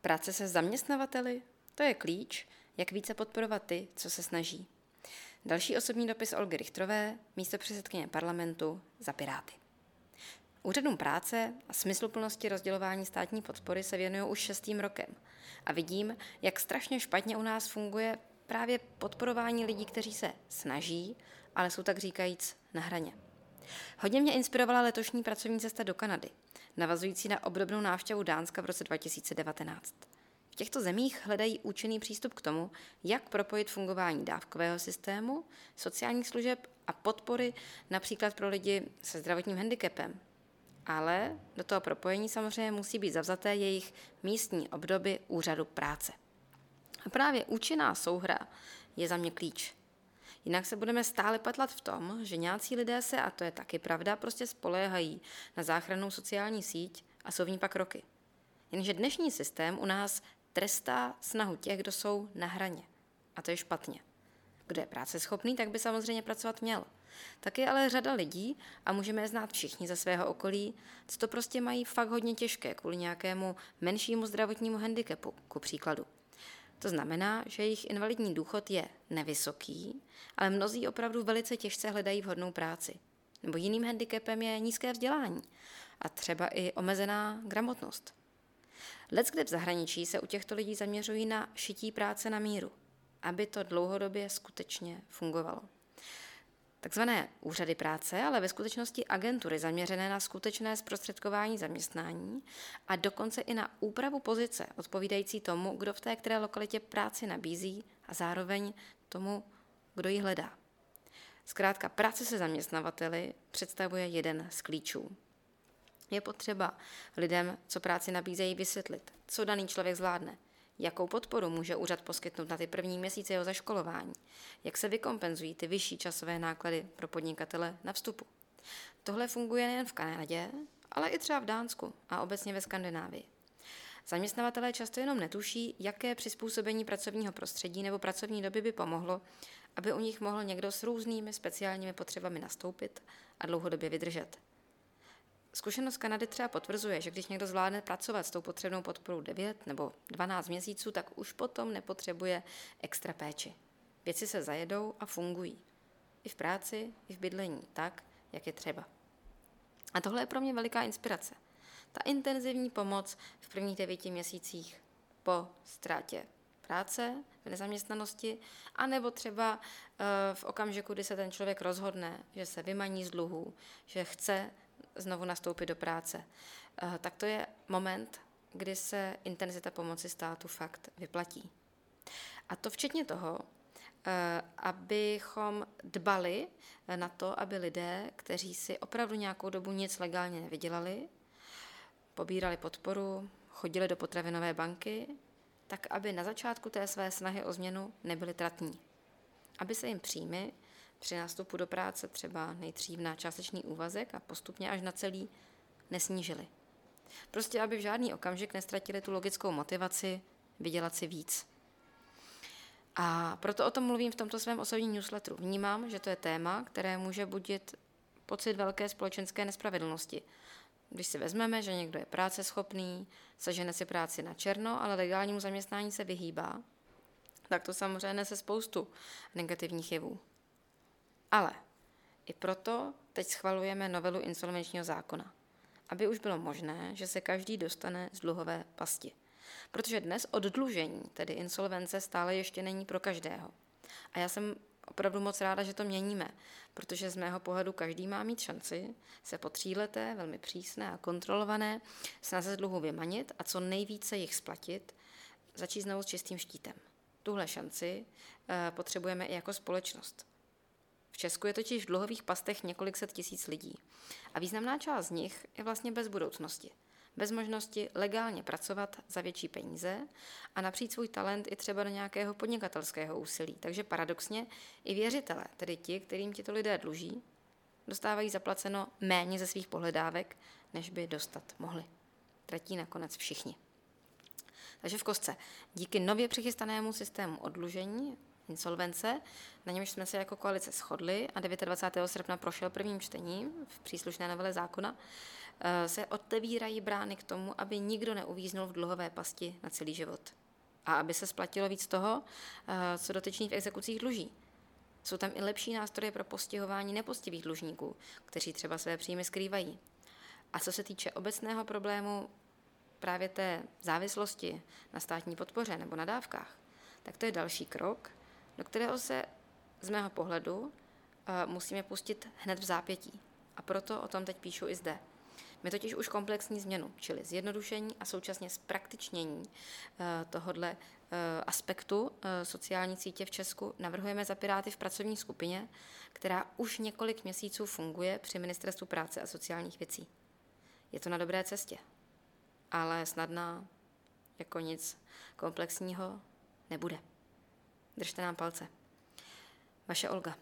Práce se zaměstnavateli? To je klíč, jak více podporovat ty, co se snaží. Další osobní dopis Olgy Richtrové, místo předsedkyně parlamentu za Piráty. Úřadům práce a smysluplnosti rozdělování státní podpory se věnují už šestým rokem a vidím, jak strašně špatně u nás funguje právě podporování lidí, kteří se snaží, ale jsou tak říkajíc na hraně. Hodně mě inspirovala letošní pracovní cesta do Kanady, navazující na obdobnou návštěvu Dánska v roce 2019. V těchto zemích hledají účinný přístup k tomu, jak propojit fungování dávkového systému, sociálních služeb a podpory například pro lidi se zdravotním handicapem. Ale do toho propojení samozřejmě musí být zavzaté jejich místní obdoby úřadu práce. A právě účinná souhra je za mě klíč. Jinak se budeme stále patlat v tom, že nějací lidé se, a to je taky pravda, prostě spoléhají na záchrannou sociální síť a jsou v ní pak roky. Jenže dnešní systém u nás trestá snahu těch, kdo jsou na hraně. A to je špatně. Kdo je práce schopný, tak by samozřejmě pracovat měl. Tak je ale řada lidí, a můžeme je znát všichni ze svého okolí, co to prostě mají fakt hodně těžké kvůli nějakému menšímu zdravotnímu handicapu, ku příkladu. To znamená, že jejich invalidní důchod je nevysoký, ale mnozí opravdu velice těžce hledají vhodnou práci. Nebo jiným handicapem je nízké vzdělání a třeba i omezená gramotnost. Lec kde v zahraničí se u těchto lidí zaměřují na šití práce na míru, aby to dlouhodobě skutečně fungovalo. Takzvané úřady práce, ale ve skutečnosti agentury zaměřené na skutečné zprostředkování zaměstnání a dokonce i na úpravu pozice odpovídající tomu, kdo v té které lokalitě práci nabízí a zároveň tomu, kdo ji hledá. Zkrátka, práce se zaměstnavateli představuje jeden z klíčů. Je potřeba lidem, co práci nabízejí, vysvětlit, co daný člověk zvládne, jakou podporu může úřad poskytnout na ty první měsíce jeho zaškolování, jak se vykompenzují ty vyšší časové náklady pro podnikatele na vstupu. Tohle funguje nejen v Kanadě, ale i třeba v Dánsku a obecně ve Skandinávii. Zaměstnavatelé často jenom netuší, jaké přizpůsobení pracovního prostředí nebo pracovní doby by pomohlo, aby u nich mohl někdo s různými speciálními potřebami nastoupit a dlouhodobě vydržet. Zkušenost Kanady třeba potvrzuje, že když někdo zvládne pracovat s tou potřebnou podporou 9 nebo 12 měsíců, tak už potom nepotřebuje extra péči. Věci se zajedou a fungují. I v práci, i v bydlení, tak, jak je třeba. A tohle je pro mě veliká inspirace. Ta intenzivní pomoc v prvních devíti měsících po ztrátě práce, v nezaměstnanosti, anebo třeba eh, v okamžiku, kdy se ten člověk rozhodne, že se vymaní z dluhů, že chce znovu nastoupit do práce, eh, tak to je moment, kdy se intenzita pomoci státu fakt vyplatí. A to včetně toho, eh, abychom dbali na to, aby lidé, kteří si opravdu nějakou dobu nic legálně nevydělali, pobírali podporu, chodili do potravinové banky, tak aby na začátku té své snahy o změnu nebyli tratní. Aby se jim příjmy při nástupu do práce třeba nejdřív na částečný úvazek a postupně až na celý nesnížili. Prostě, aby v žádný okamžik nestratili tu logickou motivaci vydělat si víc. A proto o tom mluvím v tomto svém osobním newsletteru. Vnímám, že to je téma, které může budit pocit velké společenské nespravedlnosti. Když si vezmeme, že někdo je práce schopný, sežene si práci na černo, ale legálnímu zaměstnání se vyhýbá, tak to samozřejmě nese spoustu negativních jevů. Ale i proto teď schvalujeme novelu insolvenčního zákona, aby už bylo možné, že se každý dostane z dluhové pasti. Protože dnes oddlužení, tedy insolvence, stále ještě není pro každého. A já jsem opravdu moc ráda, že to měníme, protože z mého pohledu každý má mít šanci se po tříleté, velmi přísné a kontrolované snaze dluhu vymanit a co nejvíce jich splatit, začít znovu s čistým štítem. Tuhle šanci e, potřebujeme i jako společnost. V Česku je totiž v dluhových pastech několik set tisíc lidí a významná část z nich je vlastně bez budoucnosti bez možnosti legálně pracovat za větší peníze a napřít svůj talent i třeba do nějakého podnikatelského úsilí. Takže paradoxně i věřitelé, tedy ti, kterým tito lidé dluží, dostávají zaplaceno méně ze svých pohledávek, než by dostat mohli. Tratí nakonec všichni. Takže v kostce, díky nově přichystanému systému odlužení insolvence, na němž jsme se jako koalice shodli a 29. srpna prošel prvním čtením v příslušné novele zákona, eh, se otevírají brány k tomu, aby nikdo neuvíznul v dluhové pasti na celý život. A aby se splatilo víc toho, eh, co dotyčný v exekucích dluží. Jsou tam i lepší nástroje pro postihování nepostivých dlužníků, kteří třeba své příjmy skrývají. A co se týče obecného problému právě té závislosti na státní podpoře nebo na dávkách, tak to je další krok, do kterého se z mého pohledu eh, musíme pustit hned v zápětí. A proto o tom teď píšu i zde. My totiž už komplexní změnu, čili zjednodušení a současně zpraktičnění eh, tohodle eh, aspektu sociální sítě v Česku navrhujeme za Piráty v pracovní skupině, která už několik měsíců funguje při Ministerstvu práce a sociálních věcí. Je to na dobré cestě, ale snadná jako nic komplexního nebude. Držte nám palce. Vaše Olga.